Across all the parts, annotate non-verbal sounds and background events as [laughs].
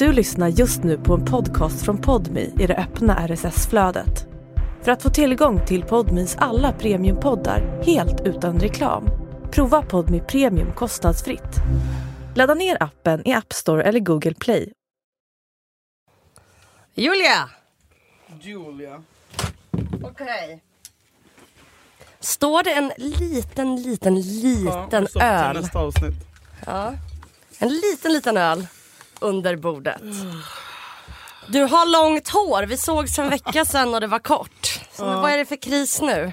Du lyssnar just nu på en podcast från Podmi i det öppna RSS-flödet. För att få tillgång till Podmis alla premiumpoddar helt utan reklam, prova Podmi Premium kostnadsfritt. Ladda ner appen i App Store eller Google Play. Julia! Julia. Okej. Står det en liten, liten, liten Ja, öl? Nästa avsnitt. Ja. En liten, liten öl under bordet. Du har långt hår. Vi sågs en vecka sedan och det var kort. Så Vad är det för kris nu?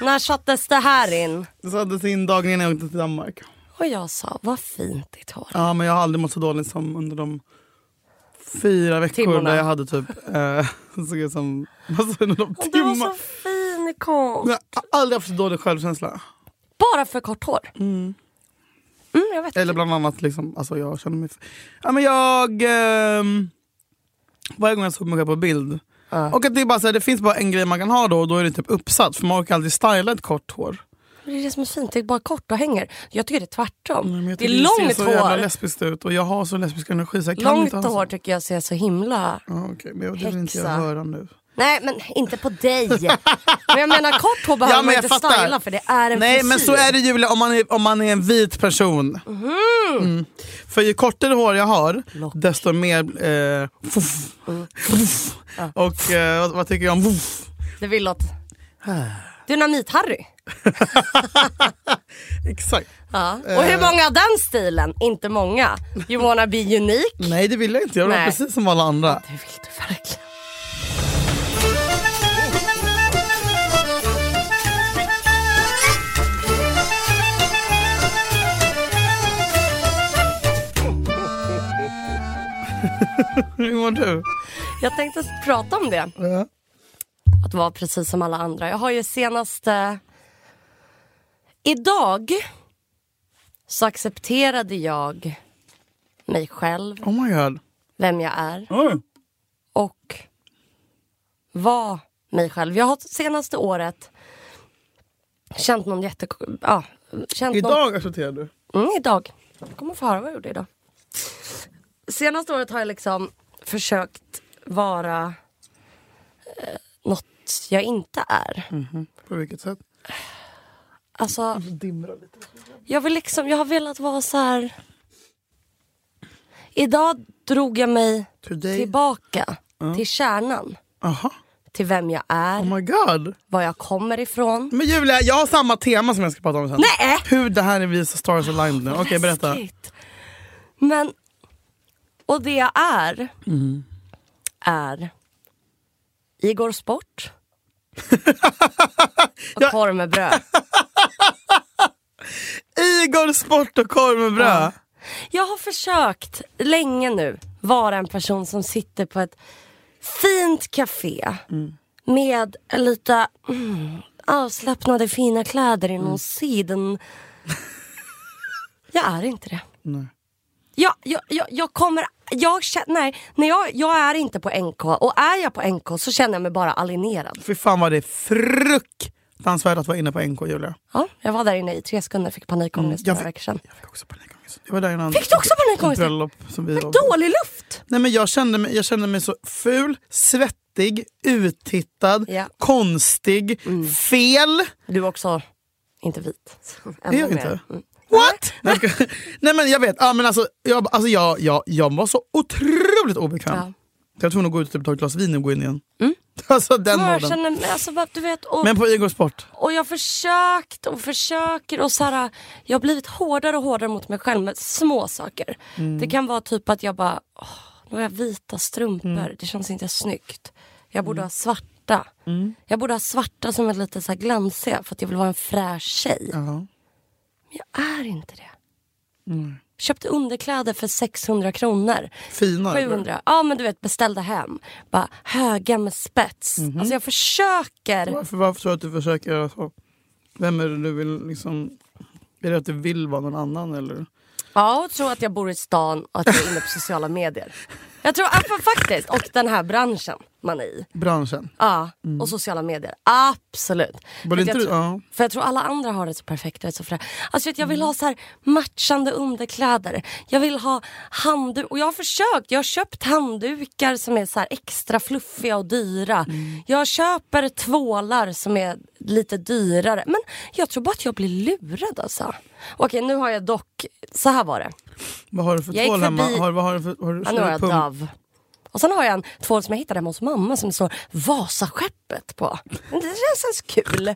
När sattes det här in? Det sattes in dagen innan jag åkte till Danmark. Och jag sa, vad fint ditt hår. Ja, men jag har aldrig mått så dåligt som under de fyra veckor Timmorna. där jag hade typ... Eh, [laughs] såg ut som... Vad sa du? De Du var så fin i konst. Jag har aldrig haft så dålig självkänsla. Bara för kort hår. Mm, jag vet. Eller bland annat liksom, alltså jag känner mig... Ja men jag... ehm, varje gång jag såg mig själv på bild. Och att det, är bara så här, det finns bara en grej man kan ha då och då är det typ uppsatt. För man orkar aldrig styla ett kort hår. Det är det som är fint. Det är bara kort och hänger. Jag tycker det är tvärtom. Jag det är långt ser så jävla hår. lesbiskt ut och jag har så lesbisk energi så jag kan Långt inte ha så. hår tycker jag ser så himla... Ja, okej, men det vill inte jag höra nu. Nej men inte på dig. men jag menar kort hår behöver Ja, man inte fattar. styla för det är en Nej frisyr. men så är det Julia om man är, om man är en vit person. Mm. För ju kortare hår jag har Lock. desto mer... Eh, fuff, fuff. Och eh, vad, vad tycker jag om fuff? Det vill åt... Dynamit-Harry. [laughs] Exakt. Ja. Och hur många har den stilen? Inte många. You wanna be unique? Nej det vill jag inte, jag vill vara precis som alla andra. Det vill du verkligen. [laughs] Hur mår du? Jag tänkte prata om det. Ja. Att vara precis som alla andra. Jag har ju senaste... Idag så accepterade jag mig själv, Oh my god. vem jag är Oj. och var mig själv. Jag har senaste året känt någon jätte... Ja, känt Någon... Idag accepterar du? Mm, idag. Jag kommer få höra vad jag gjorde idag. Senaste året har jag liksom försökt vara eh, något jag inte är. På vilket sätt? Alltså, Dimra lite. jag vill liksom, jag har velat vara så här. Idag drog jag mig Today? tillbaka till kärnan. Aha. Till vem jag är, Oh my god. var jag kommer ifrån. Men Julia, jag har samma tema som jag ska prata om sen. Nej! Hur det här är Visa Stars Aligned nu. Okej, berätta. Läskigt. Men, och det jag är, är Igor Sport [laughs] och korv med bröd. [laughs] Igor Sport och korv med bröd. Jag har försökt länge nu vara en person som sitter på ett fint café med lite mm, avslappnade fina kläder i någon siden. [laughs] Jag är inte det. Nej. Jag, jag, jag, jag kommer... Jag känner, nej, när jag, jag är inte på NK och är jag på NK så känner jag mig bara alienerad. Fy fan vad det är fruktansvärt att vara inne på NK Julia. Ja, jag var där inne i tre sekunder fick panikångest jag några fick- veckor sedan. Jag fick också panikångest. Jag var där innan. Fick du också panikångest? Bröllop som vi var på. Dålig luft! Nej men jag kände, mig, jag kände mig så ful, svettig, uttittad, Ja. Mm. konstig, fel. Du är också inte vit. Är jag inte? Mm. What? [laughs] Nej, Nej men jag vet, ja, men alltså, jag, alltså, jag, jag, jag var så otroligt obekväm. Ja. Jag tvungen att gå ut och typ ta ett glas vin och gå in igen. [laughs] Alltså den Ja, jag moden. känner mig, alltså, du vet, och, Men på Igor Sport, och jag har försökt och försöker och så här, jag har blivit hårdare och hårdare mot mig själv med små saker. Mm. Det kan vara typ att jag bara, åh, nu har jag vita strumpor, Mm. det känns inte snyggt. Jag borde ha svarta. Jag borde ha svarta som är lite så här glansiga för att jag vill vara en fräsch tjej. ja. Men jag är inte det. Köpte underkläder för 600 kronor. fina. eller? 700. Ja men du vet beställde hem. Bara höga med spets. Mhm. Alltså jag försöker. Varför, varför tror du att du försöker göra så? Vem är det du vill liksom... Är det att du vill vara någon annan eller? Ja och tror att jag bor i stan och att jag är inne på sociala medier. [laughs] Jag tror faktiskt, och den här branschen. man i. Branschen. Ja, och sociala medier. Absolut. Mm. Det för, jag tror, ja. för jag tror alla andra har det så perfekt. och Så frä. alltså, vet, jag Mm. vill ha så här matchande underkläder. Jag vill ha handduk. Och jag har försökt. Jag har köpt handdukar som är så extra fluffiga och dyra. Mm. Jag köper tvålar som är lite dyrare. Men jag tror bara att jag blir lurad alltså. Okej, nu har jag dock... Så här var det. Vad har du för Jag tvål hemma? Har, vad har du för, har du, har jag? Dove. Och sen har jag en tvål som jag hittade hemma hos mamma som det står Vasaskeppet på. Det känns kul.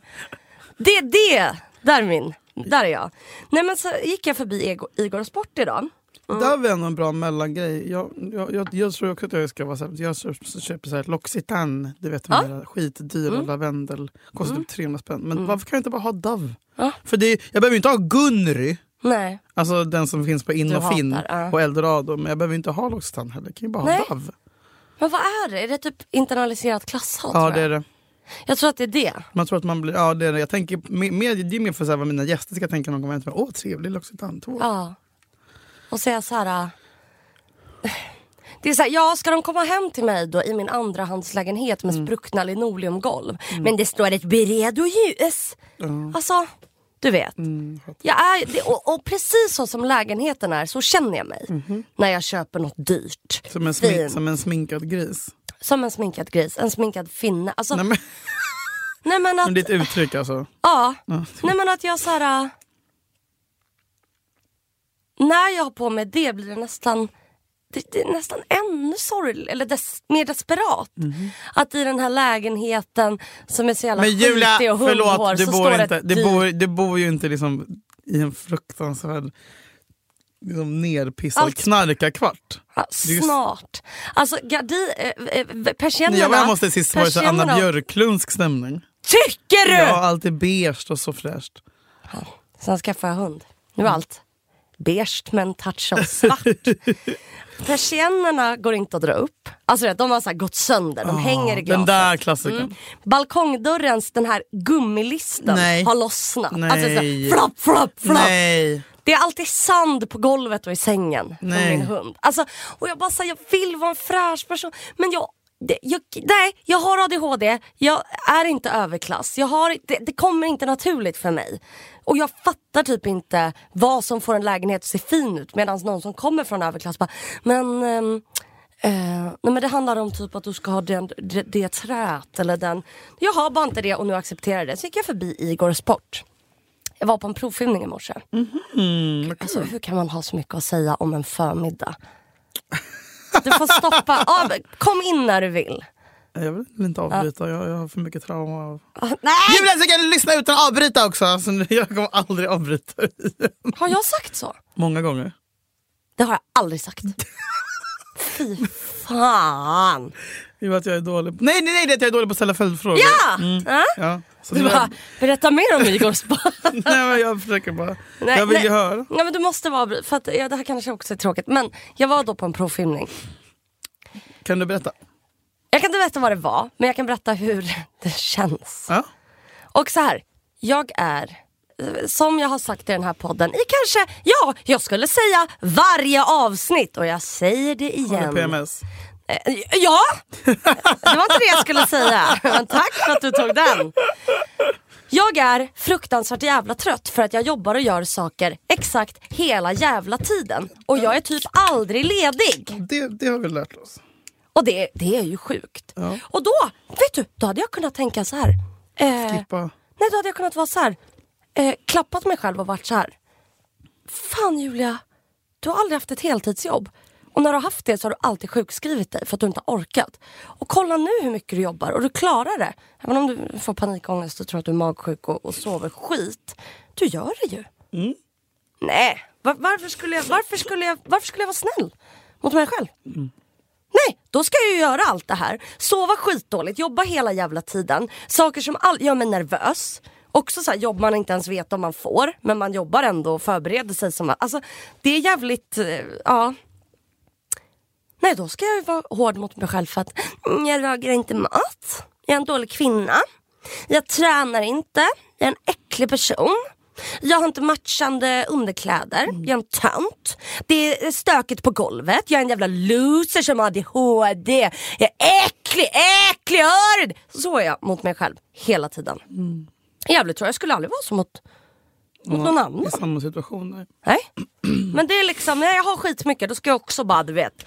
Det är det. Där är min. Där är jag. Nej men så gick jag förbi Igor Sport idag. Det där var ändå en bra mellangrej. Jag, jag, jag, jag tror också att jag ska vara så här, jag köper, så här L'Occitane, du vet de Ja. där skitdyra lavendel. Kostar typ 300 spänn. Men varför kan jag inte bara ha Dove? Ja. För det, jag behöver inte ha Gunry, Nej. alltså den som finns på In och Finn ja. och Eldorado. Men jag behöver inte ha L'Occitane heller, jag kan ju bara Nej. ha Dove. Men vad är det? Är det typ internaliserat klasshat? Ja det är det. jag tror att det är det. Man tror att man blir, ja det är det. Jag tänker mer, det är mer för så här, vad mina gäster ska tänka när de kommer hem till mig. Åh trevlig L'Occitane. Ja. Och säga så här... äh, Det är så här, ja, ska de komma hem till mig då i min andrahandslägenhet med spruckna linoleumgolv. Men det står ett Beredo-ljus. Alltså, du vet. jag är, det, och, och precis så som lägenheten är så känner jag mig. När jag köper något dyrt. Som, en smink, som en sminkad gris. Som en sminkad gris, en sminkad finne. Alltså, Nej, [laughs] nej, men, men att... men ditt uttryck alltså. Ja. Nej men att jag så här. äh, När jag har på mig det blir det nästan det, det är nästan ännu sorgligt, eller des, mer desperat. Att i den här lägenheten som är så jävla Men Julia, och förlåt, du så bor, inte, du, bor, du bor ju inte liksom i en fruktansvärd liksom nerpissad Allt- knarkarkvart. Ja, snart. Alltså gardi, äh, äh, persiennerna. När jag dig sist var det så Anna persiennerna- Björklundsk stämning. Tycker du? Ja, allt är beige och så fräscht. Sen skaffade jag hund. Nu allt beige med en touch av svart. [laughs] Persiennerna går inte att dra upp. Alltså de har så gått sönder, de hänger i glaset. Den där klassikern. Balkongdörrens den här gummilisten Nej. har lossnat. Nej. Alltså så här, flopp, flopp, flopp. Nej. Det är alltid sand på golvet och i sängen Nej. min hund. Alltså, och jag bara säger jag vill vara en fräsch person. Men jag, det, jag, nej, jag har ADHD, jag är inte överklass. Jag har, det, det kommer inte naturligt för mig. Och jag fattar typ inte vad som får en lägenhet att se fin ut medan någon som kommer från överklass bara, men Eh, nej men det handlar om typ att du ska ha den, det, det träet eller den. Jag har bara inte det och nu accepterar det. Så gick jag förbi Igor Sport. Jag var på en provfilmning i morse. Mm, Alltså, hur kan man ha så mycket att säga om en förmiddag? Du får stoppa. Ja, men kom in när du vill. Jag vill inte avbryta, jag, jag har för mycket trauma. Av... Ah, Nej! Julia, så kan du lyssna utan att avbryta också. Så nu- jag kommer aldrig avbryta igen. Har jag sagt så? Många gånger. Det har jag aldrig sagt. [laughs] Fy fan. Jo, att jag är dålig. Nej, nej, nej, det är att jag är dålig på att ställa följdfrågor. Ja! Ja. Ja, så Du bara, berätta mer om Igor Sport. [laughs] nej, men jag försöker bara. Nej, jag vill nej. ju höra. Ja, men du måste vara för att, ja, Det här kanske också är tråkigt. Men jag var då på en provfilmning. Kan du berätta? Jag kan inte berätta vad det var, men jag kan berätta hur [laughs] det känns. Ja. Och så här, jag är, som jag har sagt i den här podden, i kanske, ja, jag skulle säga varje avsnitt och jag säger det Har igen. du PMS? Eh, Ja! Det var inte det jag skulle säga. Men tack för att du tog den. Jag är fruktansvärt jävla trött för att jag jobbar och gör saker exakt hela jävla tiden. Och jag är typ aldrig ledig. Det, det har vi lärt oss. Och det, det är ju sjukt. Ja. Och då, vet du, då hade jag kunnat tänka så här. Eh, Skippa. nej, då hade jag kunnat vara så här. Eh, klappat mig själv och varit så här. Fan Julia, du har aldrig haft ett heltidsjobb. Och när du har haft det så har du alltid sjukskrivit dig för att du inte har orkat. Och kolla nu hur mycket du jobbar och du klarar det. Även om du får panikångest och tror att du är magsjuk och, och sover skit. Du gör det ju. Nej, var, varför, skulle jag, varför, skulle jag, varför skulle jag vara snäll mot mig själv? Nej, då ska jag ju göra allt det här. Sova skitdåligt, jobba hela jävla tiden. Saker som all, gör mig nervös. Också så här, jobb man inte ens vet om man får, men man jobbar ändå och förbereder sig. Som, alltså, det är jävligt, eh, ja. Nej, då ska jag vara hård mot mig själv för att mm, jag lagar inte mat. Jag är en dålig kvinna. Jag tränar inte. Jag är en äcklig person. Jag har inte matchande underkläder. Jag är en tönt. Det är stökigt på golvet. Jag är en jävla loser som har ADHD. Jag är äcklig, äcklig, hör du? Så är jag mot mig själv hela tiden. Jävligt tror jag. Jag skulle aldrig vara så mot, mot någon annan. I samma situation. Nej. Nej. Men det är liksom, när jag har skitmycket då ska jag också bara du vet.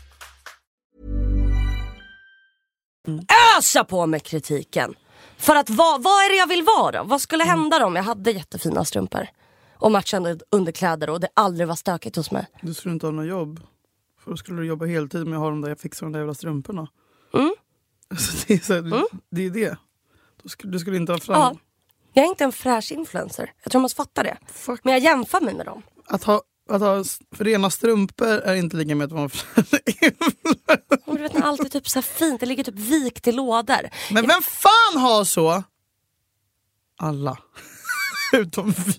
Ösa på med kritiken. För att vad, vad är det jag vill vara? Vad skulle hända då om jag hade jättefina strumpor? Och matchande underkläder och det aldrig var stökigt hos mig. Du skulle inte ha något jobb. För då skulle du jobba heltid med att ha de där, fixa de där jävla strumporna. Mm. [laughs] Alltså, det, är så här, det är det. Du skulle, du skulle inte ha fram... Ja. Jag är inte en fräsch influencer. Jag tror man måste fatta det. Fuck. Men jag jämför mig med dem. Att ha, att ha rena strumpor är inte lika med att vara [laughs] du vet är typ så fint, det ligger typ vikt i lådor. Men vem fan har så? Alla. [laughs] Utom vi.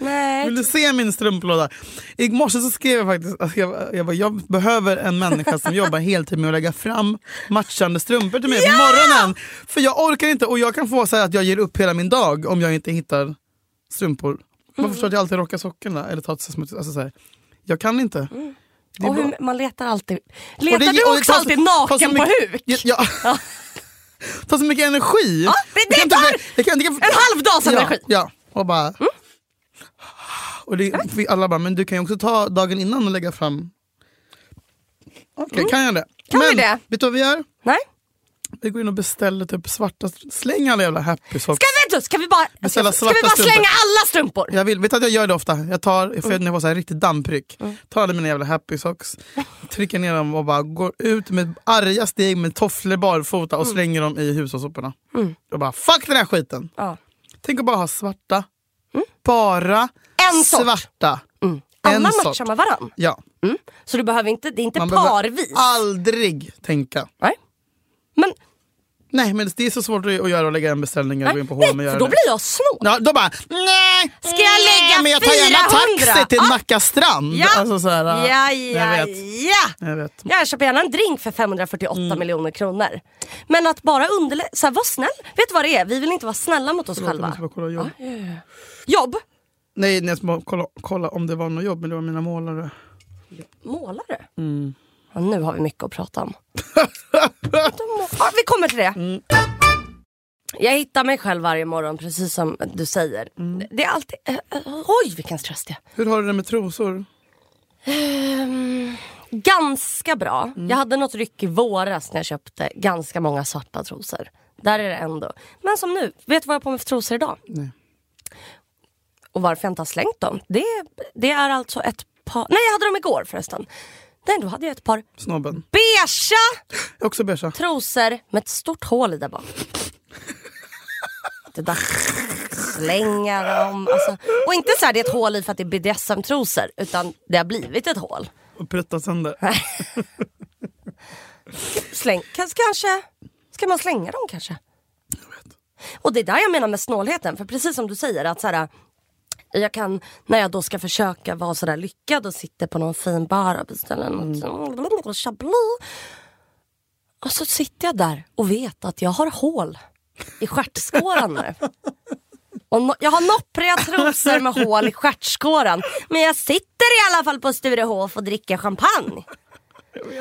Nej. Vill du se min strumplåda? I morse så skrev jag faktiskt att jag, jag, bara, jag behöver en människa som jobbar heltid med att lägga fram matchande strumpor till mig på morgonen. För jag orkar inte och jag kan få säga att jag ger upp hela min dag om jag inte hittar strumpor. Man förstår att jag alltid rockar sockorna eller smuts. Alltså så här. Jag kan inte. Är Och hur, man letar alltid. Letar det- du också alltid så naken på huk? Ja, ja. [laughs] tar så mycket energi. Ja, det- det Jag kan inte- tar jag kan- jag kan- en halv dags ja, energi. Ja, och bara... Och det, vi alla bara, men du kan ju också ta dagen innan och lägga fram... Okej, kan jag det? Mm. Kan men, vi det? Vet du vad vi gör? Nej. Vi går in och beställer typ svarta... Släng alla jävla happy socks. Ska vi, ska vi bara, Beställa ska vi bara strumpor. slänga alla strumpor? Jag vill, vet du att jag gör det ofta? Jag tar, för Mm. jag var så här riktigt dammprick, tar alla mina jävla happy socks, trycker ner dem och bara går ut med arga steg med tofflor barfota Mm. och slänger dem i hushållssoporna. Och bara fuck den här skiten! Ja. Tänk att bara ha svarta. Bara En sort. svarta. En Alla sort. matchar med varann. Ja. Så du behöver inte, det är inte Man parvis. aldrig tänka. Nej. Men Nej men det är så svårt att göra och lägga en beställning eller gå nej, in på H&M och nej, göra då det. blir jag snål. Ja, då bara, nej! Ska jag lägga men jag tar gärna 400? taxi till Ja. Nacka strand. Ja, Alltså, så här, ja, jag ja, vet. ja. Jag vet. Jag köper gärna en drink för 548 Mm. miljoner kronor. Men att bara underlätta, så här, var snäll. Vet du vad det är? Vi vill inte vara snälla mot oss Förlåt, jag själva. måste bara kolla jobb. Jobb? Nej, jag ska bara kolla, kolla om det var något jobb, men det var mina målare. Målare? Mm. Ja, nu har vi mycket att prata om. [laughs] Ja, vi kommer till det. Mm. Jag hittar mig själv varje morgon precis som du säger. Mm. Det är alltid... eh, oj vilken stress det är. Hur har du det med trosor? Ehm, ganska bra. Mm. Jag hade något ryck i våras när jag köpte ganska många svarta trosor. Där är det ändå. Men som nu, vet du vad jag har på mig för trosor idag? Nej. Och varför jag inte har slängt dem? Det, det är alltså ett par... Nej jag hade dem igår förresten. Nej, då hade jag ett par Snobben. beigea också beiga. trosor med ett stort hål i där bak. Det är dags att slänga dem. Alltså, och inte så här det är ett hål i för att det är BDSM-trosor. Utan det har blivit ett hål. Och prutta sönder. Släng, kanske, kanske, ska man slänga dem kanske? Och det är där jag menar med snålheten. För precis som du säger att så här, jag kan, när jag då ska försöka vara sådär lyckad och sitter på någon fin bar och beställer något mm. chablis. Och så sitter jag där och vet att jag har hål i stjärtskåran nu. [laughs] Och no, jag har noppriga trosor med hål i stjärtskåran. Men jag sitter i alla fall på Sturehof och dricker champagne.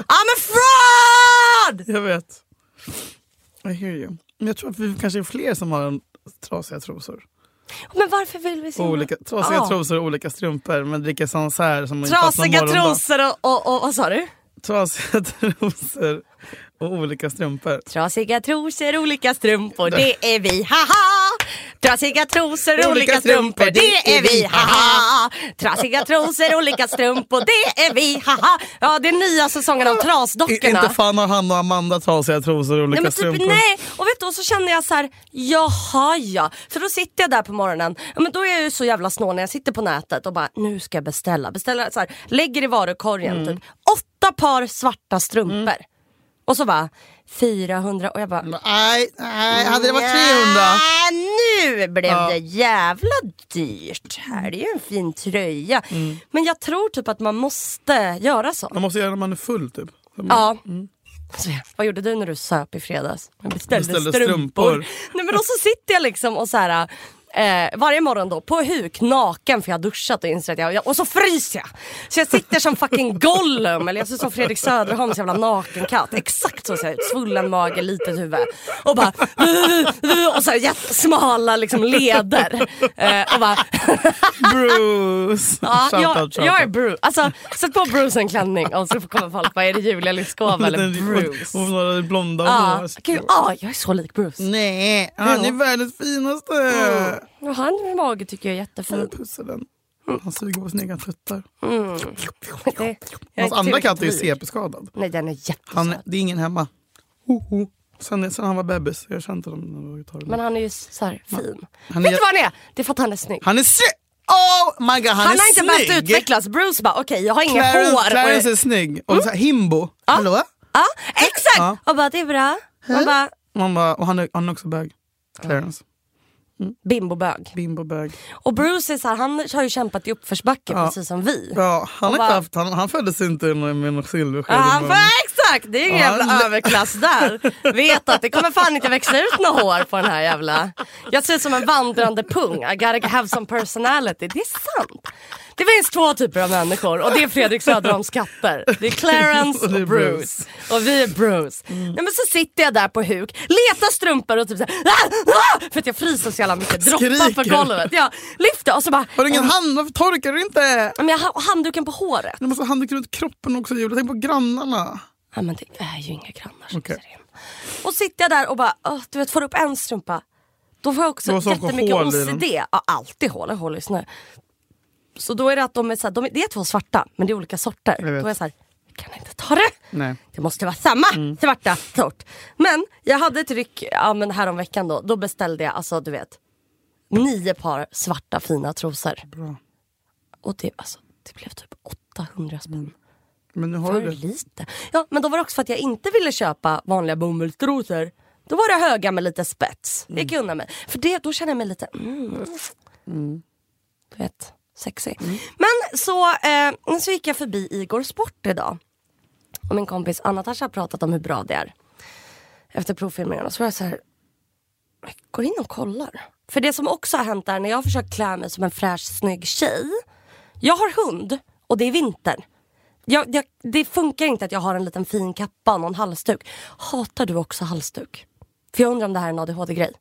I'm a fraud! Jag vet. I hear you. Men jag tror att vi kanske är fler som har en trasiga trosor. Men varför vill vi se Olika, trasiga Ja. trosor och olika strumpor men dricker Sancerre som Trasiga trosor och, och, och vad sa du? Trasiga [laughs] trosor och olika strumpor. Trasiga trosor, olika strumpor, det är vi, haha! Trasiga trosor, olika strumpor, det är vi, haha! Trasiga trosor, olika strumpor, det är vi, haha! Ja, det är nya säsongen av Trasdockorna. inte fan har han och Amanda trasiga trosor olika Nej, men typ, strumpor. nej, och vet du, och så känner jag så här, jaha ja. För då sitter jag där på morgonen, ja, men då är jag ju så jävla snål när jag sitter på nätet och bara, nu ska jag beställa. beställa så här, lägger i varukorgen Mm. typ åtta par svarta strumpor. Och så bara 400 och jag bara, Nej, nej, hade det varit 300? "Nja, nu blev Ja. det jävla dyrt. Här är ju en fin tröja. Mm. Men jag tror typ att man måste göra så. Man måste göra när man är full typ. Ja. Så, ja, vad gjorde du när du söp i fredags? Jag beställde, Beställde strumpor. strumpor. Nej, men då så sitter jag liksom och så här, eh, varje morgon då på huk naken för jag har duschat och inser att jag, jag och så fryser jag. Så jag sitter som fucking Gollum eller jag ser ut som Fredrik Söderholms jävla nakenkatt. Exakt så ser jag ut. Svullen mage, litet huvud. Och bara [laughs] och så jättesmala liksom leder. Eh, och bara [laughs] Bruce! Ja, jag, jag är. Bruce. Alltså, sätt på Bruce en klänning och så kommer folk bara, är det Julia Lyskova eller Bruce? Och några blonda Ja, hår. ah, jag är så lik Bruce. Nej, han är världens finaste. Och han med mage tycker jag är jättefin. Den. Han suger på sina egna tuttar. Är Hans andra katt är ju lik. CP-skadad. Nej den är jättesöt. Han, det är ingen hemma. Ho, ho. Sen, sen han var bebis. Jag kände inte dem. Men han är ju så här fin. Han Vet du vad han är? Det är för att han är snygg. Han är snygg! Oh my god, han, Han, är har inte snygg! behövt utvecklas. Bruce bara, okej jag har inga Clarence, hår. Clarence är snygg. Och så här, himbo. Hallå? ja, exakt! Ja. Och bara, det är bra. Man bara, Man bara, och han är, han är också bög. Clarence. Bimbobög. Bimbo bög. Och Bruce är så här, han har ju kämpat i uppförsbacke Ja. precis som vi. Ja, han, inte bara- haft, han, han föddes inte med något silversked Ja, han exakt! Det är Ja, jävla han- överklass där. Vet att det kommer fan inte växa ut några hår på den här jävla... Jag ser ut som en vandrande pung. I gotta have some personality. Det är sant. Det finns två typer av människor och det är Fredrik Söderholms katter. Det är Clarence [laughs] Och det är och Bruce. Bruce. Och vi är Bruce. Nej, men så sitter jag där på huk, letar strumpor och typ såhär, ah, ah, för att jag fryser så jävla mycket. Droppar på Skriker. golvet. Jag lyfter och så bara, Har du ingen hand? Varför torkar du inte? men jag har handduken på håret. Du måste ha handduken runt kroppen också Julia. Tänk på grannarna. Ja men det är ju inga grannar som Okej. ser in. Och sitter jag där och bara, åh, du vet får upp en strumpa. Då får jag också jättemycket OCD. Ja, alltid hål, jag håller i snö. Så då är det att de är, så här, de är, det är två svarta men det är olika sorter. Då är jag såhär, jag kan inte ta det. Nej. Det måste vara samma Mm. svarta sort. Men jag hade ett ryck ja, men här om veckan då. Då beställde jag alltså du vet nio par svarta fina trosor. Bra. Och det, alltså, det blev typ 800 spänn. Men nu har För du det. lite. Ja, men då var det också för att jag inte ville köpa vanliga bomullstrosor. Då var det höga med lite spets. Det gick jag undan med. För det, då känner jag mig lite, mm, du vet, sexy. Men så, eh, så gick jag förbi Igor Sport idag. Och min kompis Anna-Tasha har pratat om hur bra det är. Efter provfilmningarna så var jag så här, jag går in och kollar. För det som också har hänt där när jag har försökt klä mig som en fräsch snygg tjej. Jag har hund och det är vinter. Jag, jag, det funkar inte att jag har en liten fin kappa och någon halsduk. Hatar du också halsduk? För jag undrar om det här är en ADHD-grej.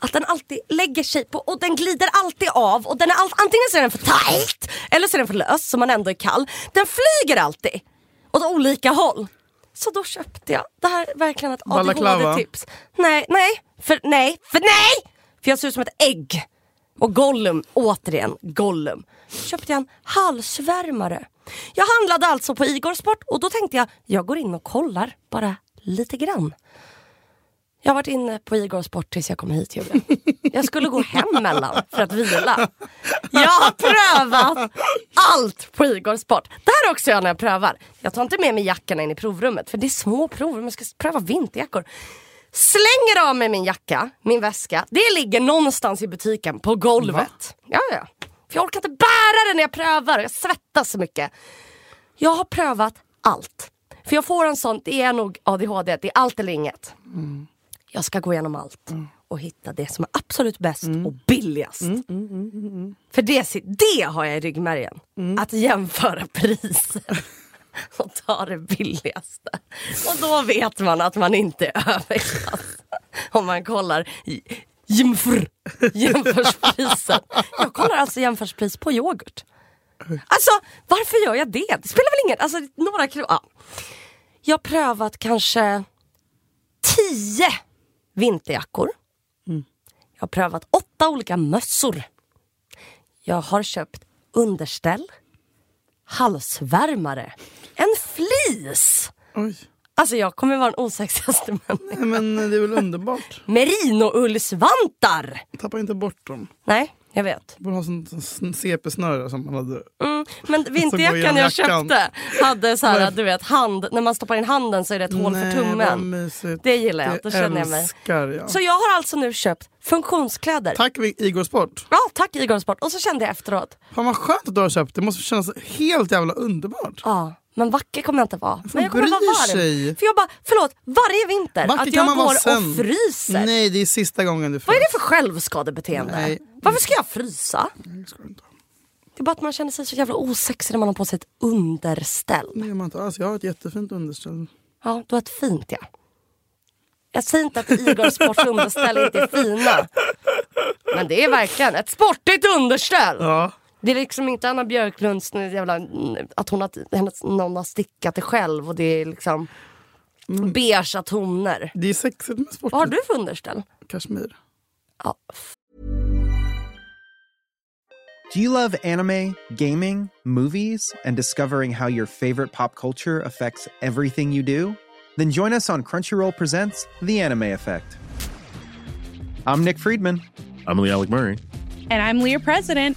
Att den alltid lägger sig på och den glider alltid av och den är all, antingen så är den för tight eller så är den för lös så man ändå är kall. Den flyger alltid åt olika håll. Så då köpte jag, det här är verkligen ett? ADHD-tips. Nej, nej, för nej, för nej! För jag ser ut som ett ägg. Och Gollum, återigen Gollum. Köpte jag en halsvärmare. Jag handlade alltså på Igor Sport och då tänkte jag, jag går in och kollar bara lite grann. Jag har varit inne på Igor Sport tills jag kom hit Julia. Jag skulle gå hem mellan för att vila. Jag har prövat allt på Igor Sport. Det här är också jag när jag prövar. Jag tar inte med mig jackorna in i provrummet för det är små provrum. Jag ska pröva vinterjackor. Slänger av mig min jacka, min väska. Det ligger någonstans i butiken på golvet. Ja, ja. För jag orkar inte bära det när jag prövar. Jag svettas så mycket. Jag har prövat allt. För jag får en sån, det är nog ADHD, det är allt eller inget. Jag ska gå igenom allt och hitta det som är absolut bäst och billigast. För det, det har jag i ryggmärgen. Att jämföra priser [laughs] och ta det billigaste. Och då vet man att man inte är överklass. Om man kollar Jämför. Jämförspriser. Jag kollar alltså jämförspris på yoghurt. Alltså varför gör jag det? Det spelar väl ingen... Alltså några kronor. Ja. Jag har prövat kanske tio vinterjackor. Jag har prövat åtta olika mössor. Jag har köpt underställ, halsvärmare, en. Oj. Alltså jag kommer vara den osexigaste människan. Men det är väl underbart. Merinoullsvantar! Tappa inte bort dem. Nej, jag vet. Borde ha sånt sånt CP-snöre som man hade. Mm, men [laughs] vinterjackan jag köpte hade så här, du vet, hand, när man stoppar in handen så är det ett hål för Nej, vad tummen. Det gillar jag, Det då känner jag mig. jag. Så jag har alltså nu köpt funktionskläder. Tack Igor Sport. Ja, tack Igor Sport. Och så kände jag efteråt, Fan vad skönt att du har köpt det. måste kännas helt jävla underbart. ja, men vacker kommer jag inte vara. Men jag kommer vara varm. sig? För jag bara, förlåt, varje vinter Vacker att jag man går och fryser. Nej, det är sista gången du Vad är det för självskadebeteende? Nej. Varför ska jag frysa? Nej, det ska inte. Det är bara att man känner sig så jävla osexig när man har på sig ett underställ. Gör man inte alls. Jag har ett jättefint underställ. Ja, du har ett fint ja. Jag säger inte att Igor Sports underställ inte är fina. Men det är verkligen ett sportigt underställ. Ja. Det är liksom inte Anna Björklunds jävla, att hon har, hennes, någon har stickat det själv och det är liksom beigea toner. Det är sexigt med sport. Vad har du för underställ? Kashmir. Ja. Do you love anime, gaming, movies, and discovering how your favorite pop culture affects everything you do? Then join us on Crunchyroll Presents The Anime Effect. I'm Nick Friedman. I'm Lee Alec Murray. And I'm Leah President.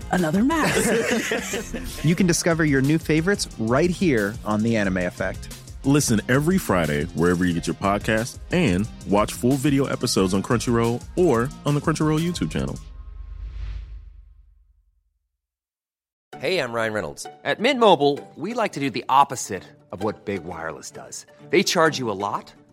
another mask. [laughs] you can discover your new favorites right here on The Anime Effect. Listen every Friday wherever you get your podcast and watch full video episodes on Crunchyroll or on the Crunchyroll YouTube channel. Hey, I'm Ryan Reynolds. At Mint Mobile, we like to do the opposite of what Big Wireless does. They charge you a lot,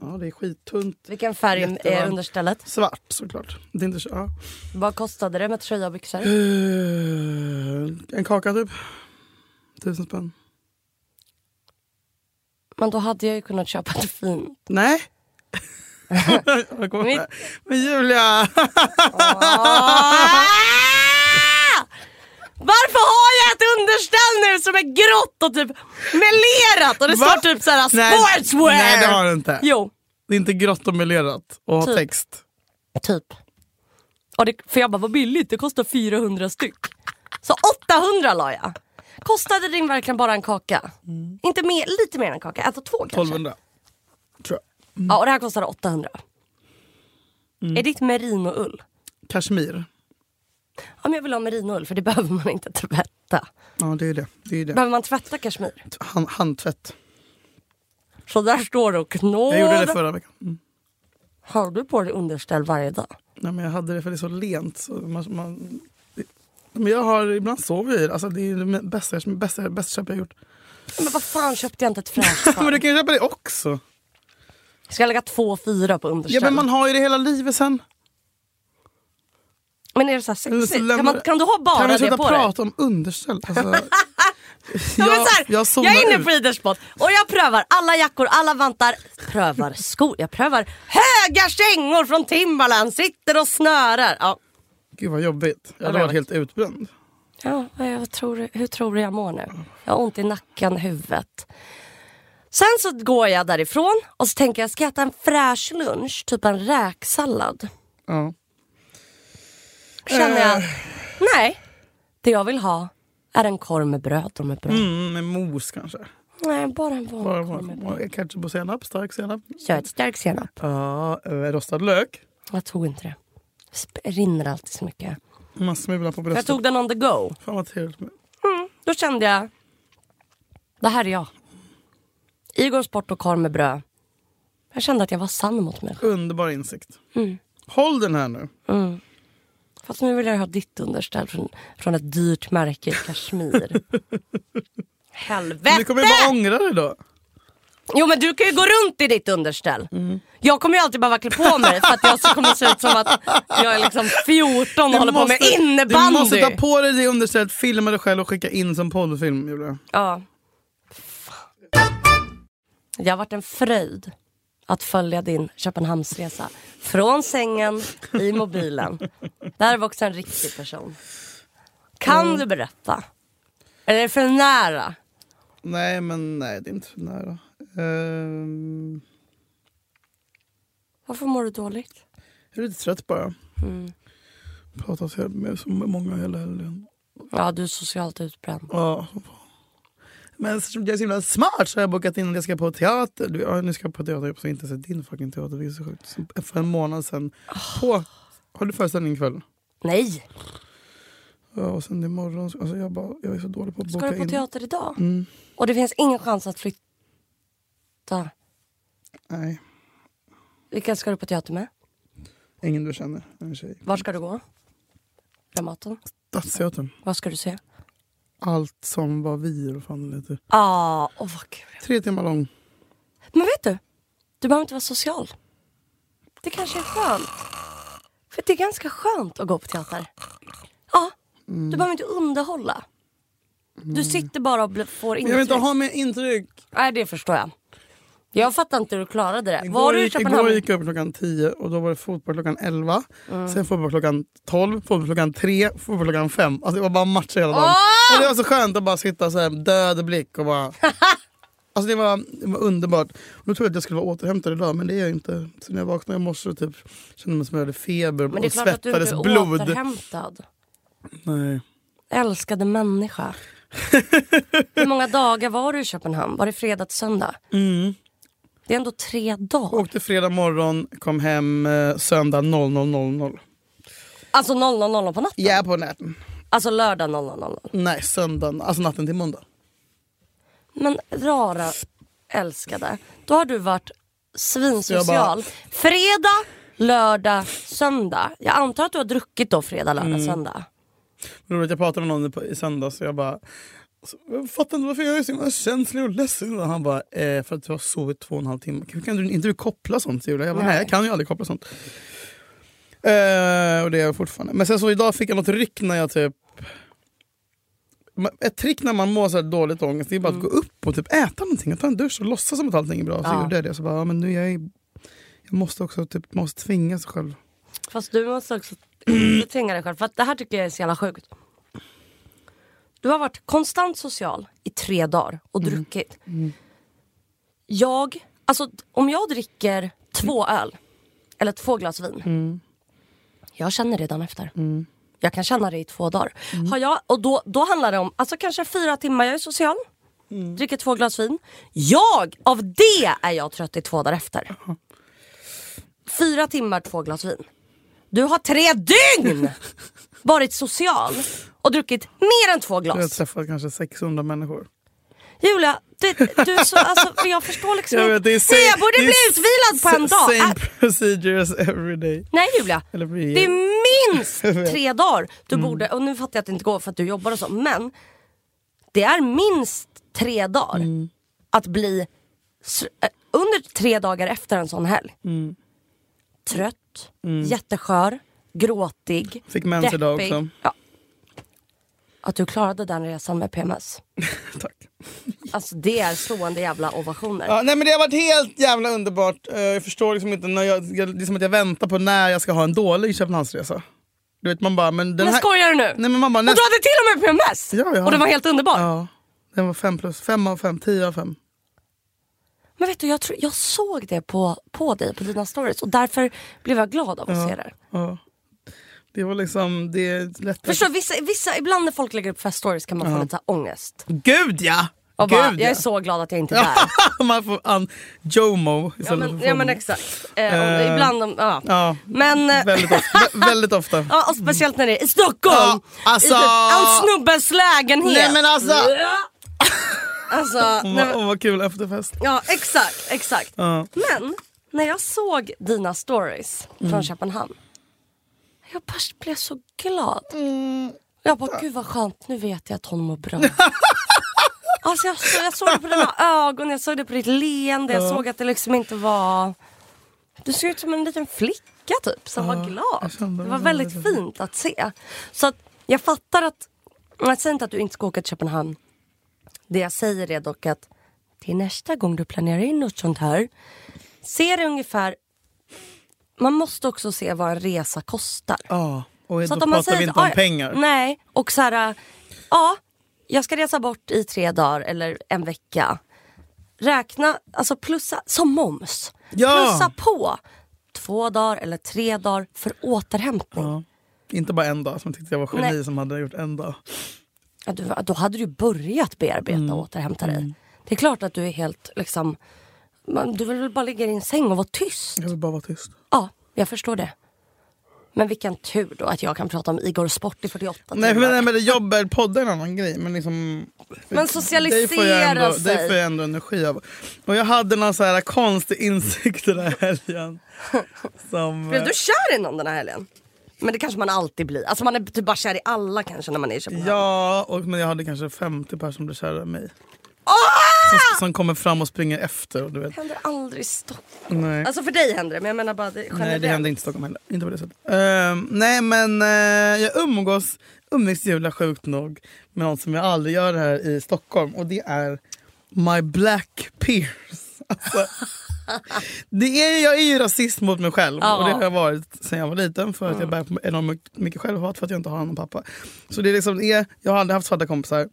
Ja, det är skittunt. Vilken färg är understället? Svart såklart. Det är inte så, ja. Vad kostade det med tröja och byxor? Eh, en kaka typ. Tusen spänn. Men då hade jag ju kunnat köpa ett fint. Nej. [laughs] Jag kommer- Men Julia! Varför har jag ett underställ nu som är grått och typ melerat och det Va? står typ såhär Nej, sportswear? nej, det har du inte. Jo, Det är inte grått och melerat och har Typ. text. typ. Och det, för jag bara, vad billigt, det kostar 400 styck. Så 800 la jag. Kostade din verkligen bara en kaka? Inte mer, lite mer än en kaka, alltså två kanske? 1200. Tror jag. Ja, och det här kostade 800. Är ditt merinoull? Kashmir. Ja, men jag vill ha merinoull för det [laughs] behöver man inte tvätta. Ja det är det. det, är det. Behöver man tvätta kashmir? Hand, handtvätt. Så där står det och knådar. Jag gjorde det förra veckan. Mm. Har du på dig underställ varje dag? Nej, men jag hade det för det är så lent. Så man, man, det, men jag har, ibland sover jag i det. Alltså, det är det bästa, bästa, bästa köp jag har gjort. Men vad fan köpte jag inte ett fräscht [laughs] men du kan ju köpa det också. Ska jag lägga två fyra på Ja, underställ? men man har ju det hela livet sen. Men är det så här så sexigt? lämnar- Kan, man, kan du ha bara kan vi det sluta på dig? prata om underställ? Alltså, [laughs] Ja, men så här, jag, zonar är inne ut. på Idrottssport och jag prövar alla jackor, alla vantar, prövar skor, jag prövar höga kängor från Timberland, sitter och snörar. Ja, Gud vad jobbigt. Jag hade varit helt utbränd. ja jag tror, hur tror du jag mår nu? Jag har ont i nacken, huvudet. Sen så går jag därifrån och så tänker jag, ska jag äta en fräsch lunch? Typ en räksallad. Ja. Känner jag, Eh. nej. Det jag vill ha är en korv med bröd och med bröd. Mm, med mos kanske. Nej, bara en Bara, vanlig korv. ketchup och senap, stark senap. Kör stark senap. Ja, eh, rostad lök. Jag tog inte det. Sp- rinner alltid så mycket. Man smular på För jag bröstet. tog den on the go. Fan vad trevligt. med- Då kände jag, det här är jag. Igor sport och korv med bröd. Jag kände att jag var sann mot mig. Underbar insikt. Mm. Håll den här nu. Mm. Fast nu vill jag ha ditt underställ från, från ett dyrt märke i Kashmir. [laughs] Helvete! Du kommer ju bara ångra dig då. Jo men du kan ju gå runt i ditt underställ. Mm. Jag kommer ju alltid behöva klä på mig för att jag så kommer se ut som att jag är liksom 14 och håller på med innebandy. Du måste ta på dig det understället, filma dig själv och skicka in som poddfilm Julia. Ja. Det har varit en fröjd att följa din Köpenhamnsresa. Från sängen, i mobilen. Där var också en riktig person. Kan Mm. du berätta? Eller är det för nära? Nej men nej det är inte för nära. Ehm, Varför mår du dåligt? jag är lite trött bara. Mm. Pratat med så många hela helgen. Ja, du är socialt utbränd. Ja. Men eftersom jag är så himla smart så har jag bokat in att jag ska på teater. Du, ja, nu ska jag på teater, jag har inte sett din fucking teater. Det är så sjukt. Så För en månad sedan. På, har du föreställning ikväll? Nej! Ja, och sen imorgon. Alltså jag, bara, jag är så dålig på att Ska boka du på in. teater idag? Mm. Och det finns ingen chans att flytta? Nej, Vilka ska du på teater med? ingen du känner. En tjej. Var ska du gå? Dramaten? Stadsteatern. Vad ska du se? Allt som var vi, eller vad fan det heter. Ah, åh vad kul. Tre timmar lång. Men vet du? Du behöver inte vara social. Det kanske är skönt. För det är ganska skönt att gå på teater. Ja, du behöver inte underhålla. Du sitter bara och får Jag intryck. vill inte ha mer intryck. Nej, det förstår jag. Jag fattar inte hur du klarade det. var Igår du i Köpenhamn? igår gick jag upp klockan 10 och då var det fotboll klockan 11. Mm. Sen fotboll klockan 12, fotboll klockan 3, fotboll klockan 5. Alltså det var bara matcher hela dagen. Åh! Och det var så skönt att bara sitta så här död blick och bara... [laughs] alltså det var, det var underbart. Och nu tror jag att jag skulle vara återhämtad idag men det är jag inte. Så när jag vaknade i morse och typ kände mig som jag hade feber Men det är och klart att du inte svettades är blod. återhämtad. Nej. Älskade människa. [laughs] Hur många dagar var du i Köpenhamn? Var det fredag till söndag? Mm. Det är ändå tre dagar. Åkte fredag morgon, kom hem eh, söndag 00.00. Alltså 00.00 på natten? Ja, på natten. Alltså lördag 00.00. Nej, söndagen. Alltså natten till måndag. Men rara älskade, då har du varit jag svinsocial. bara- Fredag, lördag, söndag. Jag antar att du har druckit då fredag, lördag, Mm. söndag. Roligt, jag pratade med någon i söndags och jag bara alltså, jag fattar inte varför jag är så himla känslig och ledsen. Han bara, eh, för att du har sovit två och en halv timme. Kan, kan du inte du koppla sånt Julia? Jag bara, nej. Nej. jag kan ju aldrig koppla sånt. Eh, och det är jag fortfarande. Men sen så idag fick jag något ryck när jag typ ett trick när man mår så dåligt ångest det är bara att gå upp och typ äta någonting och ta en dusch och låtsas som att allting är bra. Så Ja. gjorde jag det. Så bara, ja, men nu jag, är, jag måste också typ, måste tvinga sig själv. Fast du måste också [clears throat] tvinga dig själv. För att det här tycker jag är så jävla sjukt. Du har varit konstant social i tre dagar och druckit. Jag, alltså om jag dricker två öl eller två glas vin. Jag känner det dagen efter. Jag kan känna det i två dagar. Har jag, och då, då handlar det om alltså kanske fyra timmar, jag är social. Dricker två glas vin. Jag, av det är jag trött i två dagar efter. Fyra timmar, två glas vin. Du har tre dygn [laughs] varit social och druckit mer än två Jag har glas. träffat kanske 600 människor. Julia, du är så, alltså, jag förstår [laughs] liksom Jag vet, det är Nej, same- jag borde bli utvilad på en dag. Same Äh, procedures every day. nej Julia, det är minst [laughs] tre dagar. Du Mm. borde, och nu fattar jag att det inte går för att du jobbar och så, men det är minst tre dagar Mm. att bli äh, under tre dagar efter en sån helg. Mm. Trött, Mm. jätteskör, gråtig, Fick mens idag också. Ja. Att du klarade den resan med PMS. [laughs] Tack. Alltså det är slående jävla ovationer. Ja, nej men det har varit helt jävla underbart. Eh, jag förstår liksom inte, när jag, det är som att jag väntar på när jag ska ha en dålig Köpenhamnsresa. Du vet man bara, men den Men här... skojar du nu? Nej, men man bara, Och du hade till och med PMS! Ja, ja. Och den var helt underbar. Ja, den var fem plus. Fem av fem, tio av fem. Men vet du, jag, tror, jag såg det på, på dig, på dina stories och därför blev jag glad av att Ja. se det. Ja. Det var liksom, det är lätt... Förstår, vissa, vissa, ibland när folk lägger upp feststories kan man få lite så här ångest. Gud ja! Och bara, Gud, jag är ja. så glad att jag inte är där. [laughs] Man får an Jomo ja, men, ja men exakt. Eh, Eh, ibland, de- ja. Ja, Men, eh, väldigt ofta. Vä- [laughs] väldigt ofta. ja, och speciellt när det är i Stockholm. Ja, alltså- I typ en snubbes lägenhet. Nej, men alltså- Alltså, [laughs] Åh, nej, vad- kul efterfest. ja exakt, exakt. Men när jag såg dina stories Mm. från Köpenhamn. Jag bara blev så glad. Mm. Jag bara, gud vad skönt, nu vet jag att hon mår bra. [laughs] alltså jag, så, jag såg det på dina ögon, jag såg det på ditt leende, jag Ja. såg att det liksom inte var... Du ser ut som en liten flicka typ som var glad. Det var väldigt fint att se. Så att jag fattar att, jag säger inte att du inte ska åka till Köpenhamn. Det jag säger är dock att till nästa gång du planerar in något sånt här, se det ungefär man måste också se vad en resa kostar. Ja, och Så då att om man pratar säger vi inte om "Aj, pengar. Nej, och så här, ja, jag ska resa bort i tre dagar eller en vecka. Räkna, alltså plussa, som moms. Ja. Plussa på två dagar eller tre dagar för återhämtning. Ja. Inte bara en dag som tyckte jag var geni Nej. som hade gjort en dag. Ja, du, då hade du börjat bearbeta och återhämta dig. Det är klart att du är helt liksom, man, du vill väl bara ligga i din säng och vara tyst. Jag vill bara vara tyst. Ja, jag förstår det. Men vilken tur då att jag kan prata om Igor Sport i 48 Nej men, nej, men det jobb är podd är en annan grej. Men, liksom, Men socialisera det får jag ändå, sig. Det får jag ändå energi av. Och jag hade någon så här konstig insikt den här helgen. [laughs] Som, Blev du kär i någon den här helgen? Men det kanske man alltid blir. Alltså man är typ bara kär i alla kanske när man är i Köpenhamn. Ja, och, men jag hade kanske 50 personer som blev kära i mig. Ah! Som, som kommer fram och springer efter. Och du vet. Det händer aldrig i Stockholm. Nej. Alltså för dig händer det, men jag menar bara det, Nej det händer inte i Stockholm heller. Inte på det sättet. Ehm, nej men uh, jag umgås, umgicks Julia sjukt nog med något som jag aldrig gör här i Stockholm och det är my black peers. [laughs] Alltså, det är, jag är ju rasist mot mig själv Ja. och det har jag varit sen jag var liten för att jag bär på enormt mycket självhat för att jag inte har någon pappa. Så det är liksom, det är, jag har aldrig haft svarta kompisar.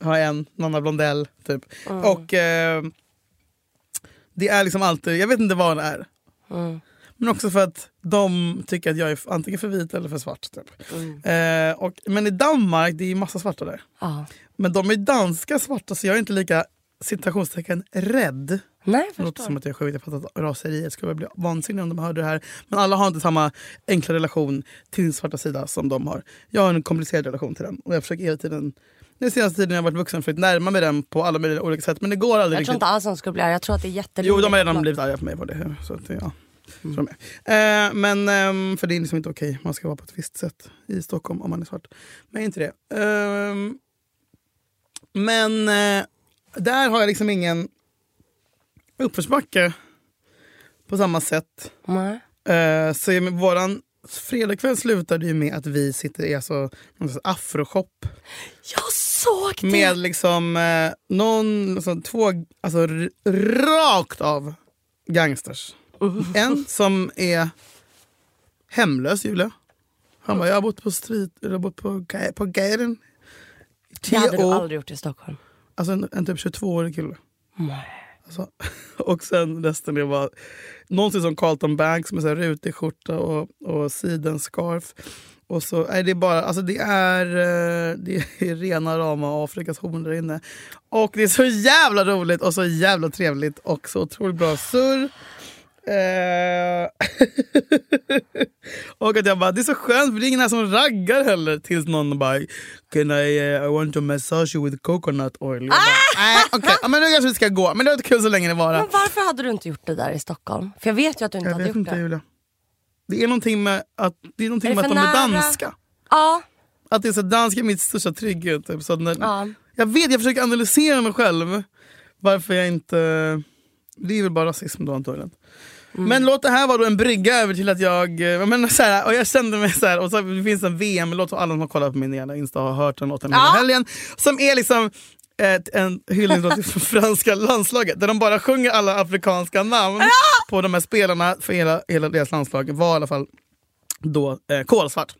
Har en, Nanna Blondell typ. Och eh, det är liksom alltid, jag vet inte vad det är. Men också för att de tycker att jag är antingen för vit eller för svart. Typ. Eh, och, men i Danmark, det är ju massa svarta där. Ja. Men de är danska svarta så jag är inte lika citationstecken rädd. Nej, Det låter som att jag är sjukt, jag fattar att raseriet skulle bli vansinnig om de hörde det här. Men alla har inte samma enkla relation till sin svarta sida som de har. Jag har en komplicerad relation till den och jag försöker hela tiden den senaste tiden när jag har varit vuxen försökt närma mig den på alla möjliga olika sätt men det går aldrig Jag tror inte alls de skulle bli arga. Jag tror att det är Jo, jätteroligt. de har redan att- blivit arga på mig på det. Så att, ja. Så de är. Eh, men, ehm, för det är liksom inte okej. Man ska vara på ett visst sätt i Stockholm om man är svart. Men inte det. Ehm, men eh, där har jag liksom ingen uppförsbacke på samma sätt. Eh, så våran fredagkväll slutade ju med att vi sitter i alltså, någon afroshop. Jag såg det! Med liksom eh, någon, alltså, två, alltså rakt av gangsters. En som är hemlös, Julia. Han bara, jag har bott på street, jag har bott på, på i det hade du år." aldrig gjort i Stockholm. Alltså en, en typ 22-årig kille. Nej. Alltså, [laughs] och sen resten är bara någonting som Carlton Banks med så här rutig skjorta och, och sidenscarf. Och så nej, det bara, alltså det är, eh, det är rena rama Afrikas horn där inne. Och det är så jävla roligt och så jävla trevligt och så otroligt bra surr. Eh, [laughs] och att jag bara, det är så skönt för det är ingen här som raggar heller tills någon bara Can I, uh, I want to massage you with coconut oil. Jag bara, Nej, okej, ja, men nu kanske vi ska gå. Men det var kul så länge det var. Men varför hade du inte gjort det där i Stockholm? För jag vet ju att du inte Jag hade gjort inte det. Julia. Det är någonting med att, det är någonting Är det med att de är danska. Ja. Att det är så danska är mitt största trygghet. Typ. Så när, Ja. Jag vet, jag försöker analysera mig själv. Varför jag inte... Det är väl bara rasism då antagligen. Mm. Men låt det här vara en brygga över till att jag... eh, Men så här, och jag kände mig så här, och så det finns en VM-låt som alla som har kollat på min jävla Insta har hört den låten hela Ja. helgen. Som är liksom ett, en hyllningslåt [laughs] till franska landslaget. Där de bara sjunger alla afrikanska namn på de här spelarna för hela, hela deras landslag. var i alla fall då eh, kolsvart.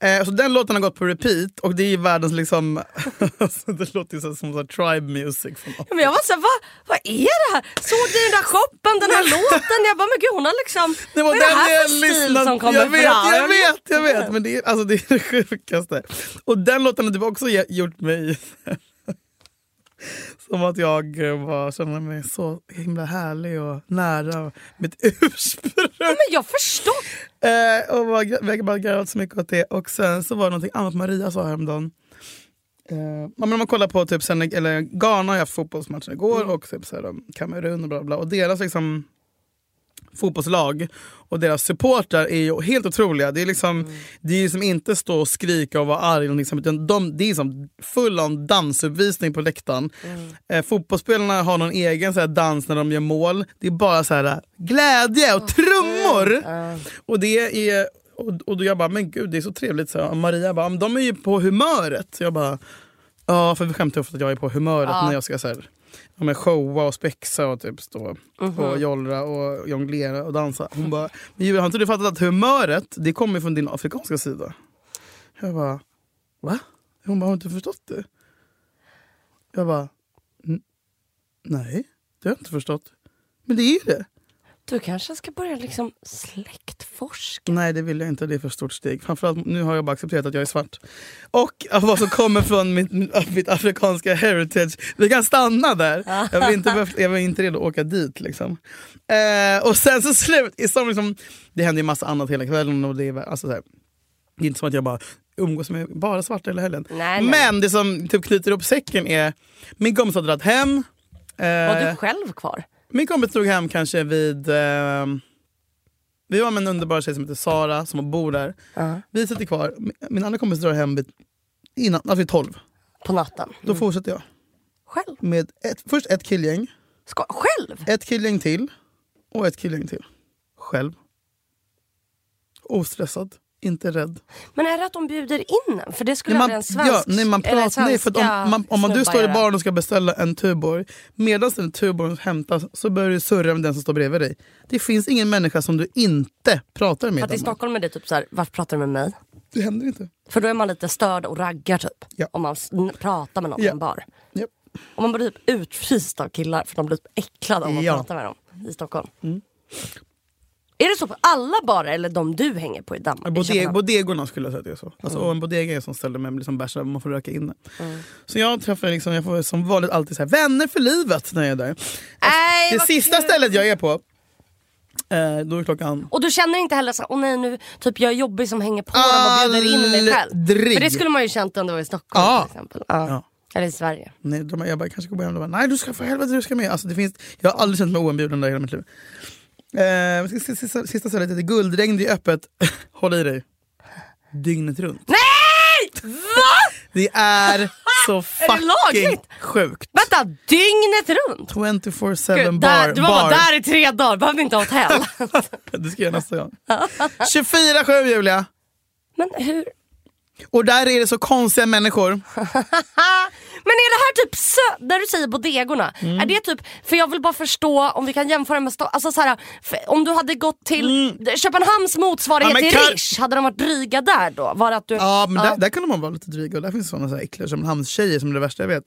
Eh, så den låten har gått på repeat och det är världens liksom... [laughs] alltså, det låter ju som så tribe music. Från Ja, Men jag var såhär, vad, vad är det här? Såg du den där shoppen, den här låten? Jag bara, men gud hon har liksom... Det var vad är det här jag för stil lyssnat som kommer jag vet, fram? Jag vet, jag vet. Men det är, alltså, det är det sjukaste. Och den låten har typ också gjort mig... [laughs] Som att jag eh, bara känner mig så himla härlig och nära mitt [laughs] ursprung. Men jag förstår. Eh, och var, jag har bara garvat så mycket åt det. Och sen så var det någonting annat Maria sa häromdagen. Eh, men om man kollar på typ sen, eller Ghana har haft fotbollsmatchen igår och typ Kamerun och bla bla. Och deras liksom, fotbollslag och deras supportrar är ju helt otroliga. Det är liksom, det är liksom inte stå och skrika och vara arg. Liksom, utan de, det är som full on dansuppvisning på läktaren. Eh, fotbollsspelarna har någon egen så här, dans när de gör mål. Det är bara så här, glädje och trummor. Och det är... Och, och då jag bara, men gud det är så trevligt. Så, och Maria bara, men de är ju på humöret. Så jag bara, ja för vi skämtar ofta att jag är på humöret Ja. när jag ska så här, ja, men showa och spexa och typ stå Mhm. och jollra och jonglera och dansa. Hon bara, men Julia har inte du fattat att humöret det kommer från din afrikanska sida? Jag bara, va? Hon bara, har inte förstått det? Jag bara, "N- nej det har jag inte förstått. Men det är ju det. Du kanske ska börja liksom släktforska. Nej det vill jag inte, det är för stort steg. Framförallt nu har jag bara accepterat att jag är svart. Och vad som kommer från mitt, mitt afrikanska heritage. Vi kan stanna där. Jag vill inte, jag vill inte redo att åka dit. Liksom. Eh, och sen så slut, som liksom, det händer ju massa annat hela kvällen. Och det, är, alltså, så här, det är inte som att jag bara umgås med bara svarta hela helgen. Nej, nej. Men det som typ knyter ihop säcken är, min kompis har dragit hem. Var Eh, du själv kvar? Min kompis drog hem kanske vid... Eh, vi var med en underbar tjej som heter Sara som bor där. Vi sitter kvar. Min- andra kompis drar hem vid, innan, alltså vid 12. På natten? Då fortsätter jag. Själv? Med ett, först ett killgäng. Ska, själv? Ett killgäng till. Och ett killgäng till. Själv. Ostressad. Inte rädd. Men är det att de bjuder in en? För det skulle Nej, man, en svensk, ja, nej, man pratar, nej, för om, man, om man, du står i baren och ska beställa en Tuborg, medan den Tuborgen hämtas så börjar du surra med den som står bredvid dig. Det finns ingen människa som du inte pratar För med. att i. Stockholm är det typ så här, varför pratar du med mig? Det händer inte. För då är man lite störd och raggar typ. Ja. Om man pratar med någon Ja. i en bar. Japp. Och man blir typ utfryst av killar för de blir typ äcklade om man Ja. pratar med dem i Stockholm. Mm. Är det så på alla barer eller de du hänger på i Danmark? i Bode Köpenhamn? bodegorna skulle jag säga att det är så. Alltså, Mm. och en bodega är som ställe med liksom bärs man får röka inne. Mm. Så jag träffar liksom, jag får som vanligt alltid så här, vänner för livet när jag är där. Nej, det sista kul. stället jag är på, eh, då är klockan Och du känner inte heller så åh nej nu, typ jag är jobbig som hänger på dem och bjuder in mig själv. För det skulle man ju känt om det var i Stockholm Ja. till exempel. Ja. Ja. Eller i Sverige. Nej, de, jag bara, kanske går hem och bara, nej du ska för helvete du ska med. Alltså, det finns, jag har aldrig känt mig oinbjuden där i hela mitt liv. Eh, sista, sista, sista stället heter Guldregn, det är öppet, [laughs] håll i dig, dygnet runt. Nej! Va? Det är så [laughs] fucking lagligt? sjukt. Vänta, dygnet runt? 24-7 Gud, bar. där, du var bar. där i tre dagar, behövde inte ha hotell. [laughs] Det ska jag nästa gång. 24-7 Julia! Men hur? Och där är det så konstiga människor. Men är det här typ, sö- där du säger bodegorna, Mm. är det typ, för jag vill bara förstå om vi kan jämföra med, Sto- alltså så här, om du hade gått till Köpenhamns motsvarighet Mm. Ja, till kan- Rish, hade de varit dryga där då? Var att du, Ja, men Ja. Där, där kan de vara lite dryga. Och där finns såna så här äckliga Köpenhamnstjejer som är det värsta jag vet.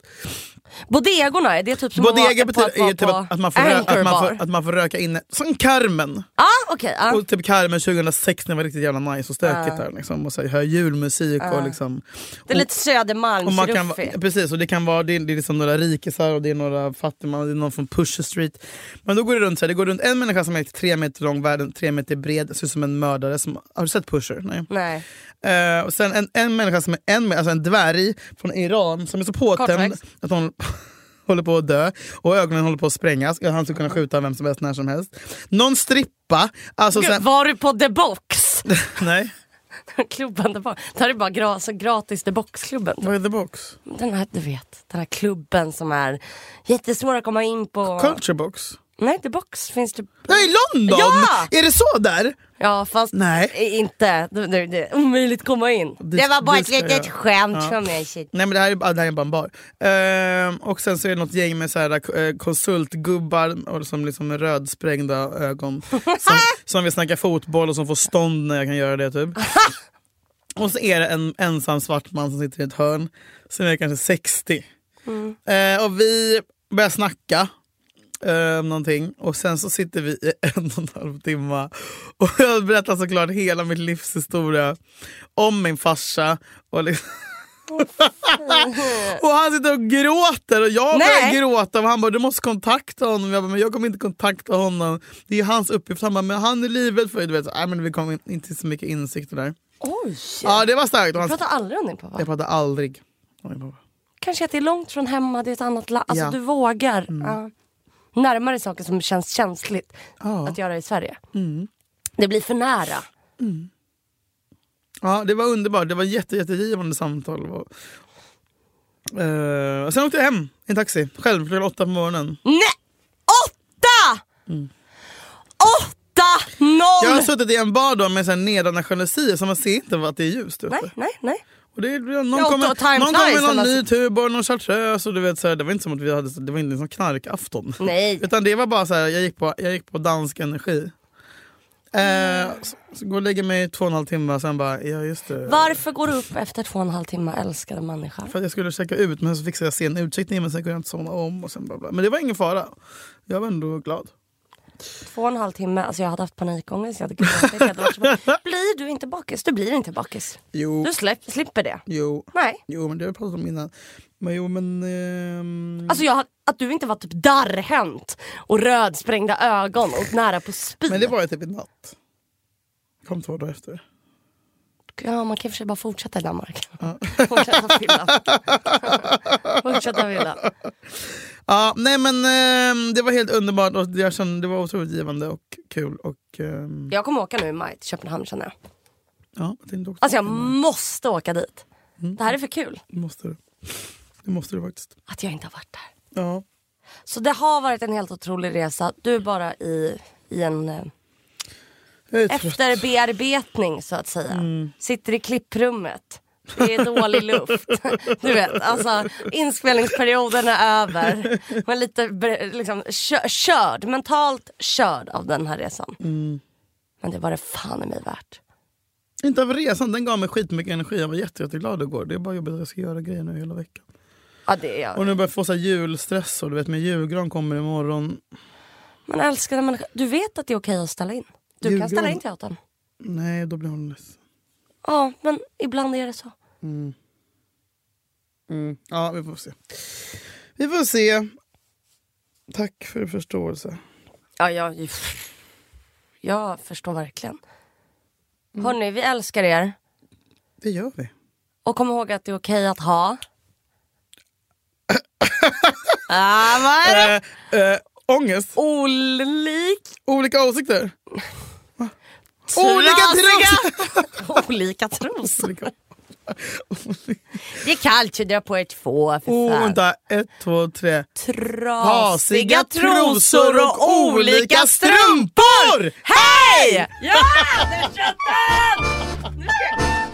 Bodegorna, är det typ som Bodega att, vara är typ på att, att, man får rö- att, man får, att man får röka inne. Som Carmen! Ja, okej. ja. Och typ Carmen 2006 när det var riktigt jävla nice och stökigt Ja. där. Liksom, och så här, hör julmusik Ja. och liksom... Det är lite och man kan, Södermalmsruffigt. precis, och det kan vara det är, det är liksom några rikisar och det är några fattiga, det är någon från Pusher Street. Men då går det runt så här, det går runt en människa som är tre meter lång, världen tre meter bred, ser ut som en mördare. Som, har du sett Pusher? Nej. Nej. Eh, och sen en, en människa som är en, alltså en dvärg från Iran som är så påtänd att hon [laughs] håller på att dö och ögonen håller på att sprängas. Han skulle kunna skjuta vem som helst när som helst. Någon strippa. Alltså Gud, sen, var du på The Box? [laughs] nej, [laughs] klubben där bak. Det här är bara gra- så gratis The Box-klubben. vad är the box? Den här, du vet, den här klubben som är jättesvår att komma in på. Culture box? Nej, The Box finns det. Nej, i London! Ja! Är det så där? Ja, fast Nej. inte. Det, det, det är omöjligt att komma in. Det, Det- var bara det ett litet jag. skämt Ja. från mig. Shit. Nej men det här är, det här är bara en bar. Ehm, och sen så är det något gäng med så här, eh, konsultgubbar och som liksom med rödsprängda ögon. [laughs] som, som vill snacka fotboll och som får stånd när jag kan göra det typ. [laughs] och så är det en ensam svart man som sitter i ett hörn. Som är kanske 60. Eh, och vi börjar snacka. Eh, någonting. Och sen så sitter vi i [laughs] en och en halv timme och jag berättar såklart hela mitt livs historia om min farsa. Och liksom [laughs] och han sitter och gråter och jag börjar gråta och han bara du måste kontakta honom. Jag bara, men jag kommer inte kontakta honom. Det är hans uppgift. Han bara, men han är livrädd för dig. Du vet, så, nej, men vi kom in- inte så mycket insikter där. Oj! Ja det var starkt. Du han, pratar aldrig om din pappa? jag pratar aldrig om min pappa. Kanske att det är långt från hemma, det är ett annat land. Alltså Ja. du vågar. Ja. Närmare saker som känns känsligt Ja. att göra i Sverige. Det blir för nära. Ja, det var underbart. Det var jätte, jättegivande samtal. Och, och sen åkte jag hem i en taxi själv klockan åtta på morgonen. Nej! Åtta! Åtta! Noll! Jag har suttit i en bar då med nedande jalusier så man ser inte att det är ljust ute. Nej, nej, nej. Och det, någon Ja, och då time någon kommer med någon ny Tuborg, någon chartreuse och du vet så här, det var inte som att vi hade, det var inte som knarkafton. Nej. Utan det var bara så här, jag gick på, jag gick på dansk energi. Eh, så, så går och lägger mig i två och en halv timme och sen bara, ja just det. Varför går du upp efter två och en halv timme älskade människa? För att jag skulle checka ut men så fixade jag sen utcheckningen men sen kunde jag inte somna om. Och sen bla bla. Men det var ingen fara. Jag var ändå glad. Två och en halv timme, alltså jag hade haft panikångest. Jag hade. Jag bara, [laughs] blir du inte bakis? Du blir inte bakis. Jo. Du släpp, slipper det. Jo. Nej. Jo men det har jag pratat om innan. Men jo men... ehm, Alltså jag, att du inte var typ darrhänt och rödsprängda ögon och nära på spy. Men det var ju typ i natt. Kom två dagar efter. Ja, man kan i och för sig bara fortsätta i Danmark. [laughs] fortsätta fylla. [laughs] fortsätta fylla. Ja, nej men ehm, det var helt underbart och jag kände, det var otroligt givande och kul. Och, ehm, Jag kommer åka nu i maj till Köpenhamn känner jag. ja, jag tänkte också Alltså jag åka med. måste åka dit. Det här är för kul. Det måste du. Det måste du faktiskt. Att jag inte har varit där. Ja. Så det har varit en helt otrolig resa. Du är bara i, i en eh. Efterbearbetning så att säga. Sitter i klipprummet. Det är dålig luft. [laughs] Du vet, alltså inspelningsperioden är över. Men lite liksom, kö- körd, mentalt körd av den här resan. Men det var det fan i mig värt. Inte av resan, den gav mig skitmycket energi. Jag var jätte, jätteglad igår. Det är bara jobbigt att jag ska göra grejer nu hela veckan. Ja, det är jag. Och nu börjar jag få så julstress och du vet min julgran kommer imorgon. Men älskade människa, du vet att det är okej att ställa in. Du kan Julgran. ställa in teatern. Nej, då blir hon ledsen. Ja, men ibland är det så. Mm. Ja, vi får se. Vi får se. Tack för förståelse. Ja, jag, [laughs] jag förstår verkligen. Hörni, vi älskar er. Det gör vi. Och kom ihåg att det är okej att ha... [laughs] ah, vad är det? Eh, eh, ångest. Olik... Olika åsikter. [laughs] Olika Trasiga- Olika [laughs] trosor. Det är kallt att dra på er två för Oh, fan. vänta, ett, två, tre. Trasiga trosor och olika strumpor! Hej! Ja, där satt den!